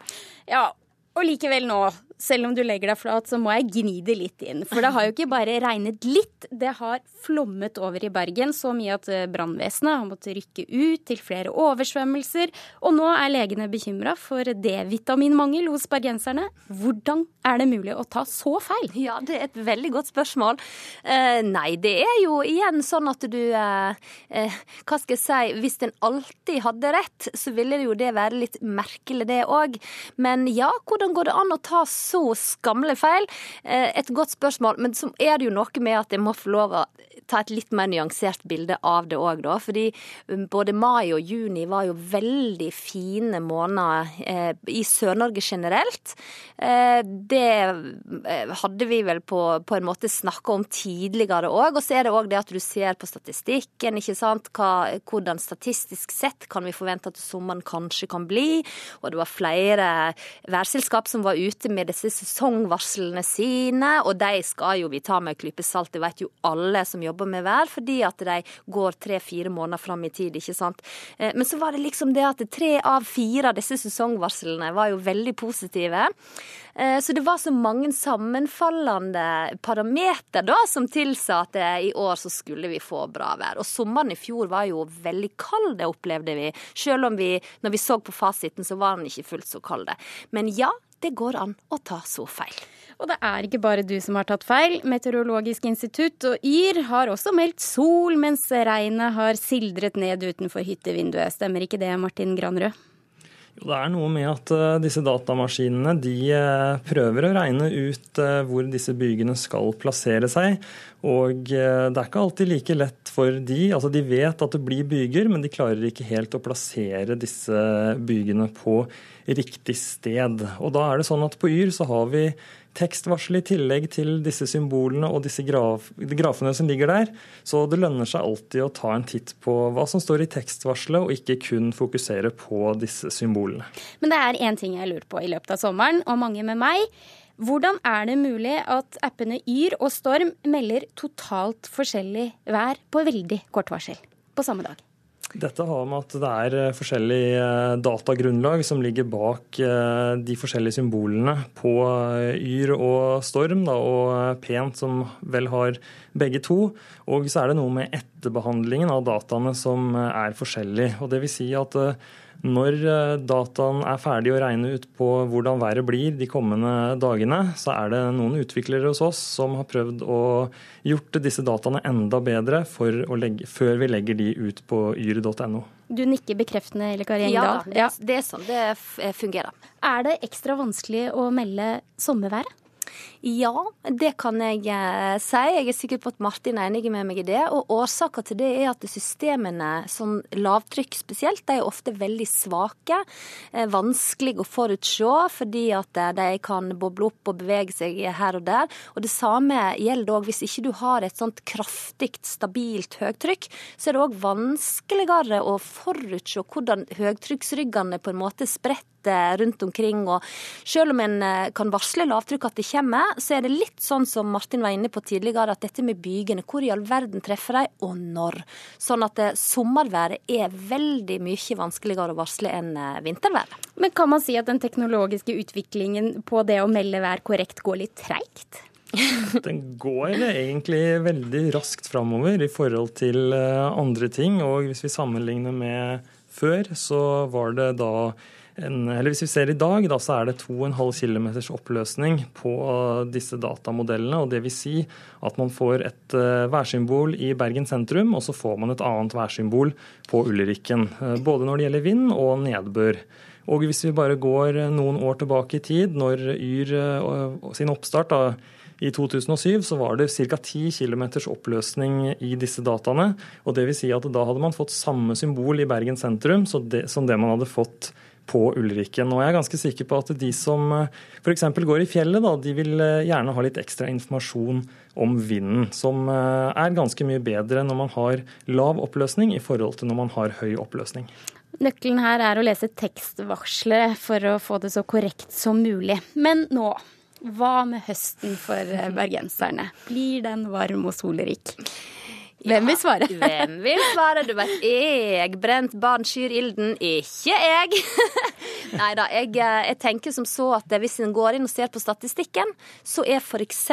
Ja, og likevel nå, selv om du legger deg flat, så må jeg gni det litt inn. For det har jo ikke bare regnet litt, det har flommet over i Bergen så mye at eh, brannvesenet har måttet rykke ut til flere oversvømmelser. Og nå er legene bekymra for D-vitaminmangel hos bergenserne. Hvordan er det mulig å ta så feil? Ja, det er et veldig godt spørsmål. Eh, nei, det er jo igjen sånn at du eh, eh, Hva skal jeg si, hvis en alltid hadde rett, så ville jo det være litt merkelig, det òg. Men ja, hvordan går det an å ta så skamle feil? Eh, et godt spørsmål. Men så er det jo noe med at jeg må få lov å ta et litt mer nyansert bilde av det òg, da. Fordi um, både mai og juni var jo veldig fine måneder eh, i Sør-Norge generelt. Eh, det hadde vi vel på, på en måte snakka om tidligere òg. Og så er det òg det at du ser på statistikken, ikke sant. Hva, hvordan statistisk sett kan vi forvente at sommeren kanskje kan bli. Og det var flere værselskap som var ute med disse sesongvarslene sine, og de skal jo vi ta med en klype salt. Det vet jo alle som jobber med vær, fordi at de går tre-fire måneder fram i tid, ikke sant. Eh, men så var det liksom det at tre av fire av disse sesongvarslene var jo veldig positive. Eh, så det var så mange sammenfallende parameter da som tilsa at i år så skulle vi få bra vær. Og sommeren i fjor var jo veldig kald, det opplevde vi. Selv om vi, når vi så på fasiten, så var den ikke fullt så kald. Men ja, det går an å ta så feil. Og det er ikke bare du som har tatt feil. Meteorologisk institutt og Yr har også meldt sol, mens regnet har sildret ned utenfor hyttevinduet. Stemmer ikke det, Martin Granrød? Det er noe med at uh, disse datamaskinene de uh, prøver å regne ut uh, hvor disse bygene skal plassere seg. Og det er ikke alltid like lett for de. Altså De vet at det blir byger, men de klarer ikke helt å plassere disse bygene på riktig sted. Og da er det sånn at på Yr så har vi tekstvarsel i tillegg til disse symbolene og disse graf, grafene som ligger der. Så det lønner seg alltid å ta en titt på hva som står i tekstvarselet, og ikke kun fokusere på disse symbolene. Men det er én ting jeg lurer på i løpet av sommeren, og mange med meg. Hvordan er det mulig at appene Yr og Storm melder totalt forskjellig vær på veldig kort varsel på samme dag? Dette har med at det er forskjellig forskjellige eh, datagrunnlag som ligger bak eh, de forskjellige symbolene på Yr og Storm, da, og Pent som vel har begge to. Og så er det noe med etterbehandlingen av dataene som er forskjellig. Og det vil si at når eh, dataen er ferdig å regne ut på hvordan været blir de kommende dagene, så er det noen utviklere hos oss som har prøvd å gjort disse dataene enda bedre legge, før vi legger de ut på yr.no. Du nikker bekreftende, Elle Kari Engdahl. Ja, det er sånn det fungerer. Er det ekstra vanskelig å melde sommerværet? Ja, det kan jeg eh, si. Jeg er sikker på at Martin er enig med meg i det. Og årsaken til det er at systemene, sånn lavtrykk spesielt, de er ofte veldig svake. Eh, vanskelig å forutse fordi at eh, de kan boble opp og bevege seg her og der. Og det samme gjelder òg hvis ikke du har et sånt kraftig, stabilt høytrykk, så er det òg vanskeligere å forutse hvordan høytrykksryggene på en måte spretter rundt omkring. Og selv om en kan varsle lavtrykk at det kommer, så er det litt sånn som Martin var inne på tidligere, at dette med bygene, hvor i all verden treffer de, og når? Sånn at eh, sommerværet er veldig mye vanskeligere å varsle enn eh, vinterværet. Men kan man si at den teknologiske utviklingen på det å melde vær korrekt går litt treigt? Den går egentlig veldig raskt framover i forhold til eh, andre ting. Og hvis vi sammenligner med før, så var det da en, eller Hvis vi ser i dag, da, så er det 2,5 km oppløsning på disse datamodellene. og vil si at man får et uh, værsymbol i Bergen sentrum, og så får man et annet værsymbol på Ulrikken. Uh, både når det gjelder vind og nedbør. Og hvis vi bare går noen år tilbake i tid, når Yr sin oppstart da, i 2007 så var det ca. 10 km oppløsning i disse dataene. og det vil si at Da hadde man fått samme symbol i Bergen sentrum som det man hadde fått på Ulriken. Og jeg er ganske sikker på at de som f.eks. går i fjellet, da, de vil gjerne ha litt ekstra informasjon om vinden, som er ganske mye bedre når man har lav oppløsning i forhold til når man har høy oppløsning. Nøkkelen her er å lese tekstvarselet for å få det så korrekt som mulig. Men nå hva med høsten for eh, bergenserne? Blir den varm og solrik? Hvem vil svare? Hvem vil svare? Du vet, jeg brent barn skyr ilden, ikke jeg. Nei da, jeg, eh, jeg, tenker som så at hvis en går inn og ser på statistikken, så er f.eks.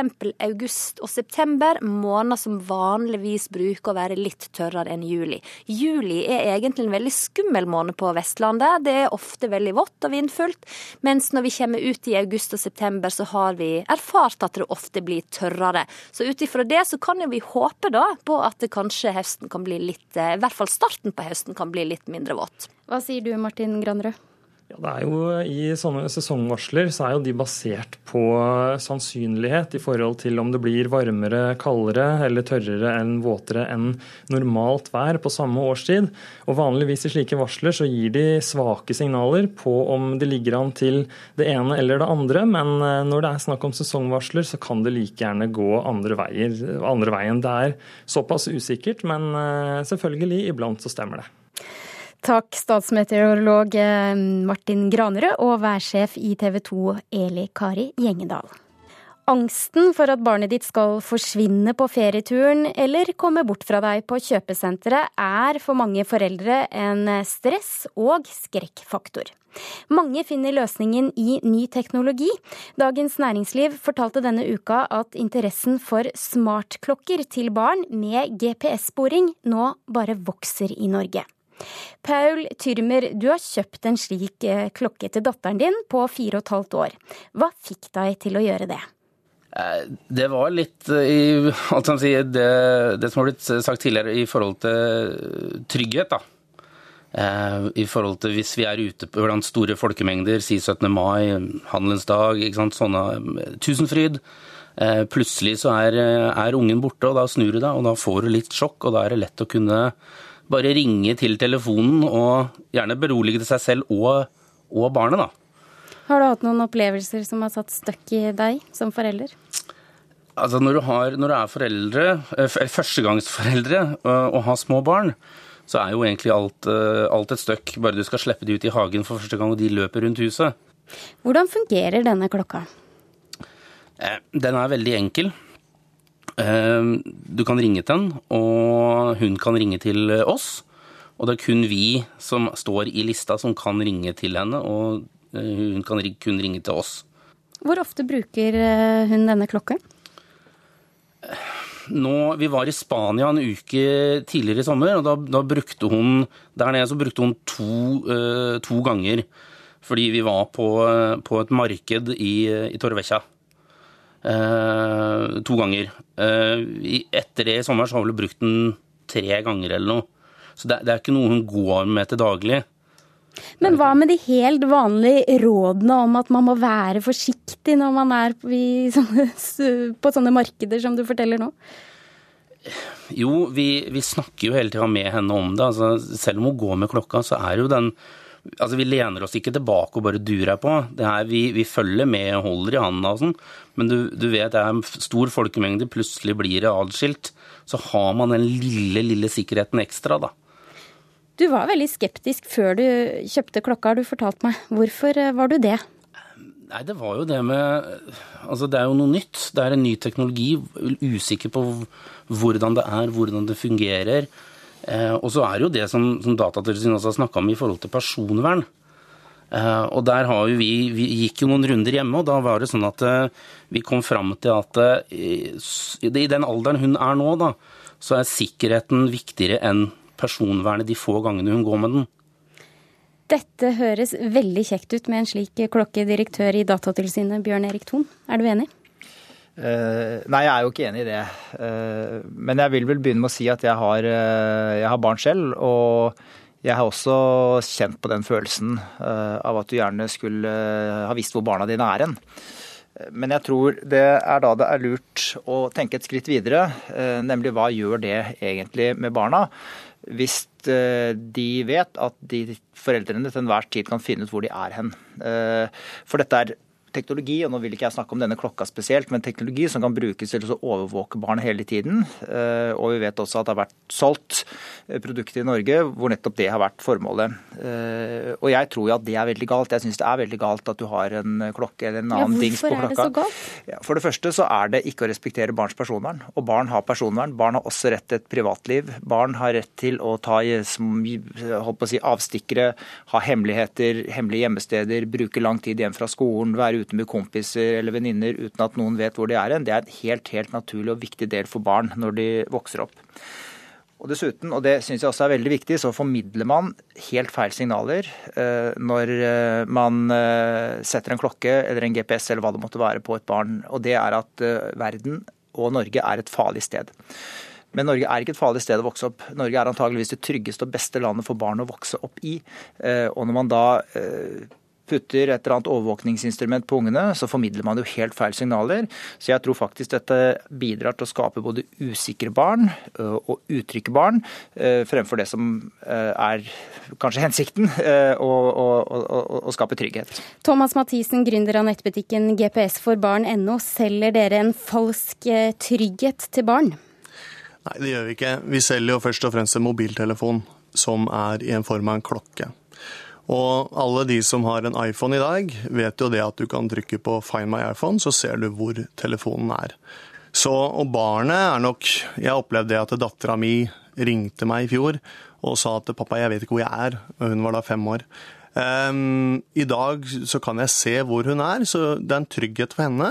august og september måneder som vanligvis bruker å være litt tørrere enn juli. Juli er egentlig en veldig skummel måned på Vestlandet. Det er ofte veldig vått og vindfullt. Mens når vi kommer ut i august og september, så har vi erfart at det ofte blir tørrere. Så ut ifra det så kan jo vi håpe da på at at kanskje høsten kan bli litt eh, I hvert fall starten på høsten kan bli litt mindre våt. Hva sier du Martin Granrød? Ja, det er jo I sånne sesongvarsler så er jo de basert på sannsynlighet i forhold til om det blir varmere, kaldere eller tørrere enn våtere enn normalt vær på samme årstid. Og Vanligvis i slike varsler så gir de svake signaler på om det ligger an til det ene eller det andre, men eh, når det er snakk om sesongvarsler, så kan det like gjerne gå andre, veier, andre veien. Det er såpass usikkert, men eh, selvfølgelig, iblant så stemmer det. Takk, statsmeteorolog eh, Martin Granerød og værsjef i TV 2 Eli Kari Gjengedal. Angsten for at barnet ditt skal forsvinne på ferieturen eller komme bort fra deg på kjøpesenteret, er for mange foreldre en stress- og skrekkfaktor. Mange finner løsningen i ny teknologi. Dagens Næringsliv fortalte denne uka at interessen for smartklokker til barn med GPS-sporing nå bare vokser i Norge. Paul Tyrmer, du har kjøpt en slik eh, klokke til datteren din på fire og et halvt år. Hva fikk deg til å gjøre det? Eh, det var litt eh, i alt som sier, det, det, som har blitt sagt tidligere i forhold til trygghet. da. I forhold til hvis vi er ute blant store folkemengder, si 17. mai, handelens dag, sånne Tusenfryd. Plutselig så er, er ungen borte, og da snur du deg, og da får du litt sjokk. Og da er det lett å kunne bare ringe til telefonen og gjerne berolige til seg selv og, og barnet, da. Har du hatt noen opplevelser som har satt støkk i deg som forelder? Altså når du, har, når du er foreldre, eh, førstegangsforeldre eh, og har små barn, så er jo egentlig alt, eh, alt et støkk. Bare du skal slippe de ut i hagen for første gang og de løper rundt huset. Hvordan fungerer denne klokka? Den er veldig enkel. Ehm, du kan ringe til den, og hun kan ringe til oss. Og det er kun vi som står i lista som kan ringe til henne, og eh, hun kan kun ringe til oss. Hvor ofte bruker eh, hun denne klokken? Nå, vi var i Spania en uke tidligere i sommer, og da, da brukte hun Der nede så brukte hun to, to ganger. Fordi vi var på, på et marked i, i Torvekja. Eh, to ganger. Eh, etter det i sommer så har hun brukt den tre ganger eller noe. Så det, det er ikke noe hun går med til daglig. Men hva med de helt vanlige rådene om at man må være forsiktig når man er på sånne markeder som du forteller nå? Jo, vi, vi snakker jo hele tida med henne om det. Altså, selv om hun går med klokka, så er jo den Altså, Vi lener oss ikke tilbake og bare durer på. Det er, vi, vi følger med og holder i handa og sånn. Men du, du, vet det er en stor folkemengde, plutselig blir det adskilt. Så har man den lille, lille sikkerheten ekstra, da. Du var veldig skeptisk før du kjøpte klokka, har du fortalt meg. Hvorfor eh, var du det? Nei, det var jo det med Altså, det er jo noe nytt. Det er en ny teknologi. Usikker på hvordan det er, hvordan det fungerer. Eh, og så er det jo det som, som Datatilsynet også har snakka om i forhold til personvern. Eh, og der vi, vi gikk jo noen runder hjemme, og da var det sånn at eh, vi kom fram til at i den alderen hun er nå, da, så er sikkerheten viktigere enn personvernet de få gangene hun går med den. Dette høres veldig kjekt ut med en slik klokke, direktør i Datatilsynet, Bjørn Erik Thon. Er du enig? Uh, nei, jeg er jo ikke enig i det. Uh, men jeg vil vel begynne med å si at jeg har, uh, jeg har barn selv. Og jeg har også kjent på den følelsen av at du gjerne skulle ha visst hvor barna dine er hen. Men jeg tror det er da det er lurt å tenke et skritt videre, nemlig hva gjør det egentlig med barna? hvis de vet at de foreldrene til enhver tid kan finne ut hvor de er hen. For dette er teknologi, og nå vil ikke jeg snakke om denne klokka spesielt, men teknologi som kan brukes til å overvåke barn hele tiden. Eh, og vi vet også at det har vært solgt eh, produkter i Norge hvor nettopp det har vært formålet. Eh, og jeg tror jo at det er veldig galt. Jeg syns det er veldig galt at du har en klokke eller en annen ja, dings på klokka. Hvorfor er det så galt? For det første så er det ikke å respektere barns personvern. Og barn har personvern. Barn har også rett til et privatliv. Barn har rett til å ta holdt på å si, avstikkere, ha hemmeligheter, hemmelige gjemmesteder, bruke lang tid hjem fra skolen, være ute med kompiser eller venninner uten at noen vet hvor de er hen, det er en helt, helt naturlig og viktig del for barn når de vokser opp. Og dessuten, og det syns jeg også er veldig viktig, så formidler man helt feil signaler eh, når eh, man eh, setter en klokke eller en GPS eller hva det måtte være på et barn. Og det er at verden og Norge er et farlig sted. Men Norge er ikke et farlig sted å vokse opp. Norge er antageligvis det tryggeste og beste landet for barn å vokse opp i. Og når man da putter et eller annet overvåkningsinstrument på ungene, så formidler man jo helt feil signaler. Så jeg tror faktisk dette bidrar til å skape både usikre barn øh, og utrygge barn, øh, fremfor det som øh, er kanskje hensikten, å skape trygghet. Thomas Mathisen, gründer av nettbutikken GPS for barn.no. Selger dere en falsk trygghet til barn? Nei, det gjør vi ikke. Vi selger jo først og fremst en mobiltelefon som er i en form av en klokke. Og alle de som har en iPhone i dag, vet jo det at du kan trykke på Find my iPhone, så ser du hvor telefonen er. Så, og barnet er nok Jeg opplevde det at dattera mi ringte meg i fjor og sa at 'pappa, jeg vet ikke hvor jeg er'. Hun var da fem år. Um, I dag så kan jeg se hvor hun er, så det er en trygghet for henne.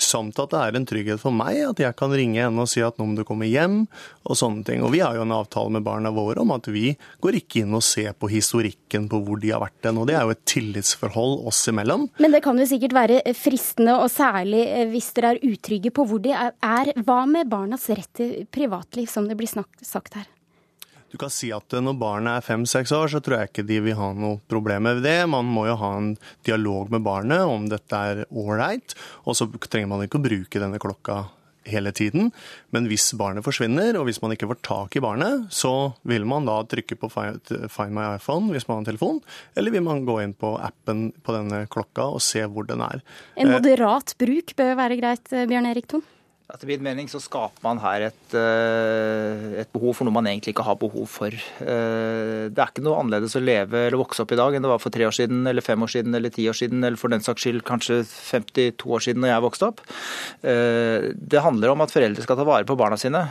Samt at det er en trygghet for meg at jeg kan ringe henne og si at nå må du komme hjem, og sånne ting. Og vi har jo en avtale med barna våre om at vi går ikke inn og ser på historikken på hvor de har vært hen. Og det er jo et tillitsforhold oss imellom. Men det kan jo sikkert være fristende, og særlig eh, hvis dere er utrygge på hvor de er. Hva med barnas rett til privatliv, som det blir sagt her? Du kan si at når barnet er fem-seks år, så tror jeg ikke de vil ha noe problem med det. Man må jo ha en dialog med barnet om dette er ålreit. Og så trenger man ikke å bruke denne klokka hele tiden. Men hvis barnet forsvinner, og hvis man ikke får tak i barnet, så vil man da trykke på Find my iPhone hvis man har en telefon, eller vil man gå inn på appen på denne klokka og se hvor den er. En moderat bruk bør være greit, Bjørn Erik Thon? Etter min mening så skaper man her et, eh, et, behov for noe man egentlig ikke har behov for. Eh, det er ikke noe annerledes å leve eller vokse opp i dag enn det var for tre år siden, eller fem år siden, eller ti år siden, eller for den saks skyld kanskje 52 år siden når jeg vokste opp. Eh, det handler om at foreldre skal ta vare på barna sine,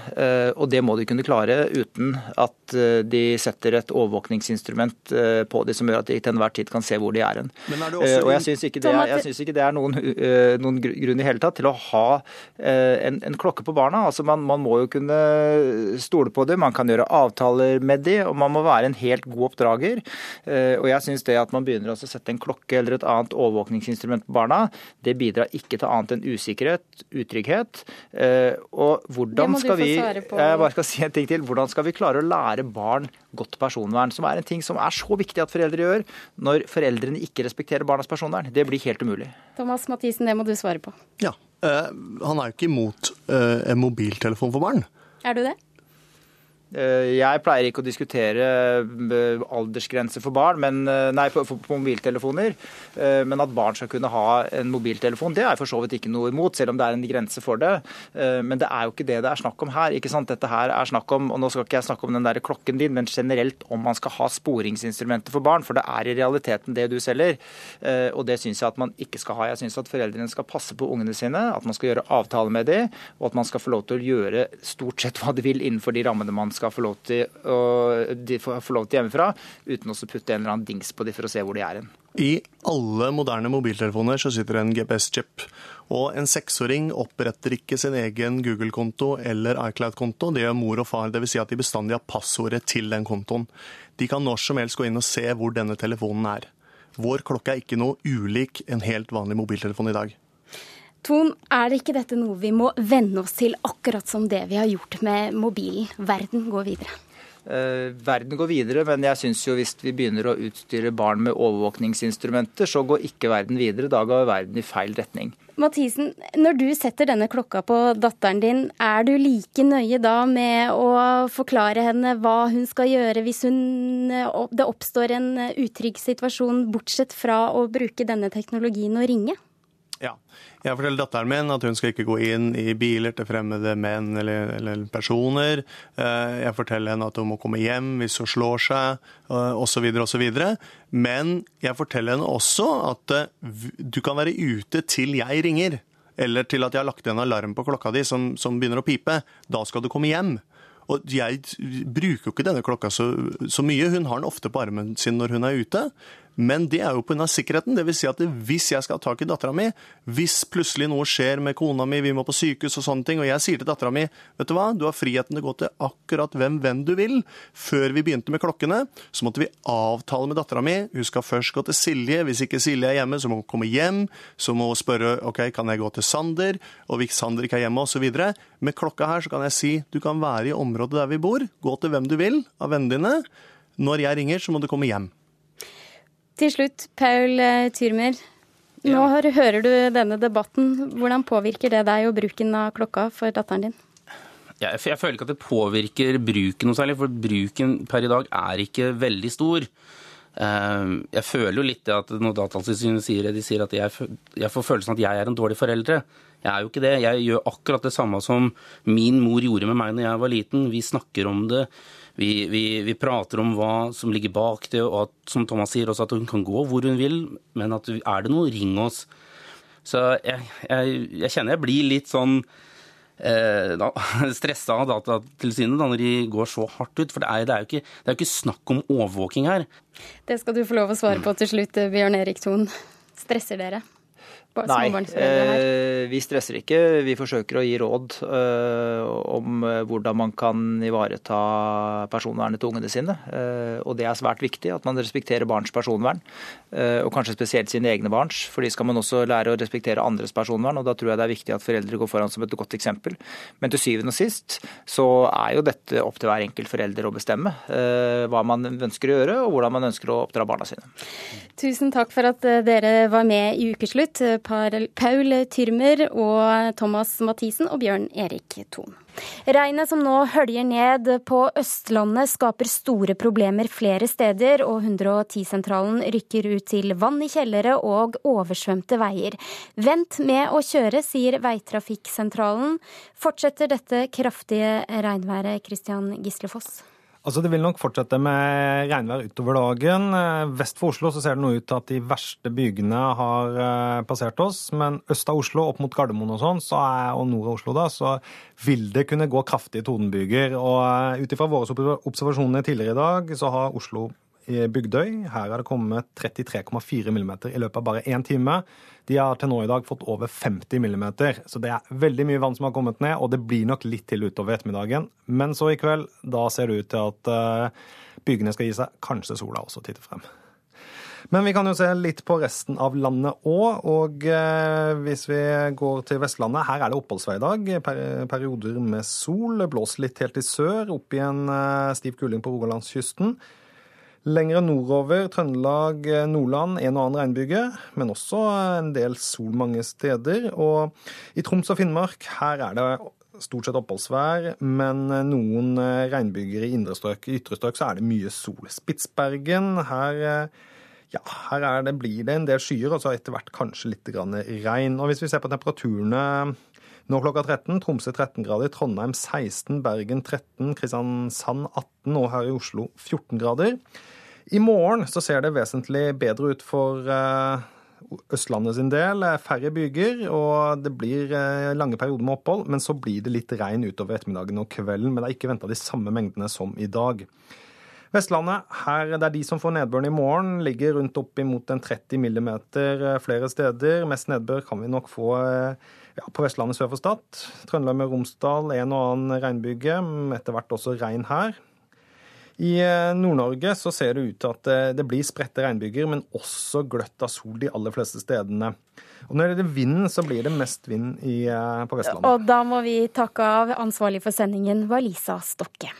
og det må de kunne klare uten at de setter et overvåkningsinstrument på dem som gjør at de til enhver tid kan se hvor de er hen. Og jeg syns ikke, ikke, det er noen, noen grunn i hele tatt til å ha en, en, klokke på barna. Altså man, man, må jo kunne stole på det, man kan gjøre avtaler med de, og man må være en helt god oppdrager. Eh, og jeg syns det at man begynner å sette en klokke eller et annet overvåkningsinstrument på barna, det bidrar ikke til annet enn usikkerhet, utrygghet. Eh, og hvordan skal vi Jeg bare skal si en ting til. Hvordan skal vi klare å lære barn godt personvern, som er en ting som er så viktig at foreldre gjør, når foreldrene ikke respekterer barnas personvern? Det blir helt umulig. Thomas Mathisen, det må du svare på. Ja. Uh, han er jo ikke imot uh, en mobiltelefon for barn. Er du det? Eh, jeg pleier ikke å diskutere aldersgrense aldersgrenser for barn, men, eh, nei, på, på, mobiltelefoner. Men at barn skal kunne ha en mobiltelefon, det er jeg for så vidt ikke noe imot, selv om det er en grense for det. Men det er jo ikke det det er snakk om her. ikke sant? Dette her er snakk om, og nå skal ikke jeg snakke om den der klokken din, men generelt om man skal ha sporingsinstrumenter for barn. For det er i realiteten det du selger. Og det syns jeg at man ikke skal ha. Jeg syns at foreldrene skal passe på ungene sine, at man skal gjøre avtaler med dem, og at man skal få lov til å gjøre stort sett hva de vil innenfor de rammene man skal få lov til, å, få lov til hjemmefra, uten å putte en eller annen dings på dem for å se hvor de er hen. I alle moderne mobiltelefoner så sitter en GPS-chip. Og en seksåring oppretter ikke sin egen Google-konto eller iCloud-konto. Det gjør mor og far. Dvs. Si at de bestandig har passordet til den kontoen. De kan når som helst gå inn og se hvor denne telefonen er. Vår klokke er ikke noe ulik en helt vanlig mobiltelefon i dag. Ton, er det ikke dette noe vi må venne oss til, akkurat som det vi har gjort med mobilen? Verden går videre. Eh, verden går videre, men jeg syns jo hvis vi begynner å utstyre barn med overvåkningsinstrumenter, så går ikke verden videre. Da går verden i feil retning. Mathisen, når du setter denne klokka på datteren din, er du like nøye da med å forklare henne hva hun skal gjøre hvis hun, det oppstår en utrygg situasjon, bortsett fra å bruke denne teknologien og ringe? Ja. Jeg forteller datteren min at hun skal ikke gå inn i biler til fremmede menn eller, eller personer. Eh, jeg forteller henne at hun må komme hjem hvis hun slår seg, osv. osv. Men jeg forteller henne også at eh, du kan være ute til jeg ringer. Eller til at jeg har lagt en alarm på klokka di som, som begynner å pipe. Da skal du komme hjem. Og jeg bruker jo ikke denne klokka så, så, mye. Hun har den ofte på armen sin når hun er ute. Men det er jo pga. sikkerheten. Dvs. Si at hvis jeg skal ha tak i dattera mi, hvis plutselig noe skjer med kona mi, vi må på sykehus og sånne ting, og jeg sier til dattera mi vet du hva, du har friheten til å gå til akkurat hvem venn du vil. Før vi begynte med klokkene, så måtte vi avtale med dattera mi. Hun skal først gå til Silje. Hvis ikke Silje er hjemme, så må hun komme hjem. Så må hun spørre ok, kan jeg gå til Sander, og hvis Sander ikke er hjemme, osv. Med klokka her så kan jeg si du kan være i området der vi bor, gå til hvem du vil av vennene dine. Når jeg ringer, så må du komme hjem. Til slutt, Paul eh, Tyrmer. Nå ja. hører du denne debatten. Hvordan påvirker det deg og bruken av klokka for datteren din? Jeg, jeg føler ikke at det påvirker bruken noe særlig, for bruken per i dag er ikke veldig stor. Eh, jeg føler jo litt at når Datatilsynet sier det, de sier at jeg, jeg får følelsen at jeg er en dårlig foreldre. Jeg er jo ikke det. Jeg gjør akkurat det samme som min mor gjorde med meg når jeg var liten. Vi snakker om det. Vi, vi, vi, prater om hva som ligger bak det, og at, som Thomas sier, også at hun kan gå hvor hun vil. Men at er det noe, ring oss. Så jeg, jeg, jeg kjenner jeg blir litt sånn eh, stressa av Datatilsynet da, når de går så hardt ut. For det er, det er, jo ikke, det er ikke snakk om overvåking her. Det skal du få lov å svare på til slutt, Bjørn Erik Thon. Stresser dere? Nei, eh, vi stresser ikke. Vi forsøker å gi råd eh, om eh, hvordan man kan ivareta personvernet til ungene sine. Eh, og det er svært viktig at man respekterer barns personvern, eh, og kanskje spesielt sine egne barns. For de skal man også lære å respektere andres personvern, og da tror jeg det er viktig at foreldre går foran som et godt eksempel. Men til syvende og sist så er jo dette opp til hver enkelt forelder å bestemme eh, hva man ønsker å gjøre, og hvordan man ønsker å oppdra barna sine. Tusen takk for at dere var med i Ukeslutt. Paul Tyrmer og Thomas Mathisen og Bjørn Erik Thon. Regnet som nå høljer ned på Østlandet skaper store problemer flere steder, og 110-sentralen rykker ut til vann i kjellere og oversvømte veier. Vent med å kjøre, sier Veitrafikksentralen. Fortsetter dette kraftige regnværet, Christian Gislefoss? Altså Det vil nok fortsette med regnvær utover dagen. Eh, vest for Oslo så ser det nå ut til at de verste bygene har eh, passert oss. Men øst av Oslo, opp mot Gardermoen og sånn, og nord av Oslo, da, så vil det kunne gå kraftige tordenbyger. Og eh, ut ifra våre observasjoner tidligere i dag, så har Oslo Bygdøy. Her er det kommet 33,4 mm i løpet av bare én time. De har til nå i dag fått over 50 mm, så det er veldig mye vann som har kommet ned. Og det blir nok litt til utover ettermiddagen. Men så i kveld, da ser det ut til at bygene byggene skal gi seg. Kanskje sola også titter frem. Men vi kan jo se litt på resten av landet òg. Og eh, hvis vi går til Vestlandet, her er det oppholdsvei i dag. Perioder med sol. Blåser litt helt i sør, opp igjen eh, stiv kuling på Rogalandskysten. Lengre nordover, Trøndelag, eh, Nordland, en og annen regnbyge, men også en del sol mange steder. Og i Troms og Finnmark, her er det stort sett oppholdsvær, men noen eh, regnbyger i indre strøk. I ytre strøk så er det mye sol. Spitsbergen, her, eh, ja, her det, blir det en del skyer, og så etter hvert kanskje litt regn. Og hvis vi ser på temperaturene nå klokka 13, Tromsø 13 grader, Trondheim 16, Bergen 13, Kristiansand 18 og her i Oslo 14 grader. I morgen så ser det vesentlig bedre ut for eh, Østlandet sin del. Færre byger, og det blir eh, lange perioder med opphold. Men så blir det litt regn utover ettermiddagen og kvelden. Men det er ikke venta de samme mengdene som i dag. Vestlandet, her det er de som får nedbøren i morgen, ligger rundt opp imot en 30 millimeter eh, flere steder. Mest nedbør kan vi nok få ja, på Vestlandet sør for Stad. Trøndelag med Romsdal, en og annen regnbyge. Etter hvert også regn her. I eh, Nord-Norge så ser det ut til at det blir spredte regnbyger, men også gløtt av sol de aller fleste stedene. Og når det er vind, så blir det mest vind i, på Vestlandet. Og da må vi takke av ansvarlig for sendingen var Lisa Stokke.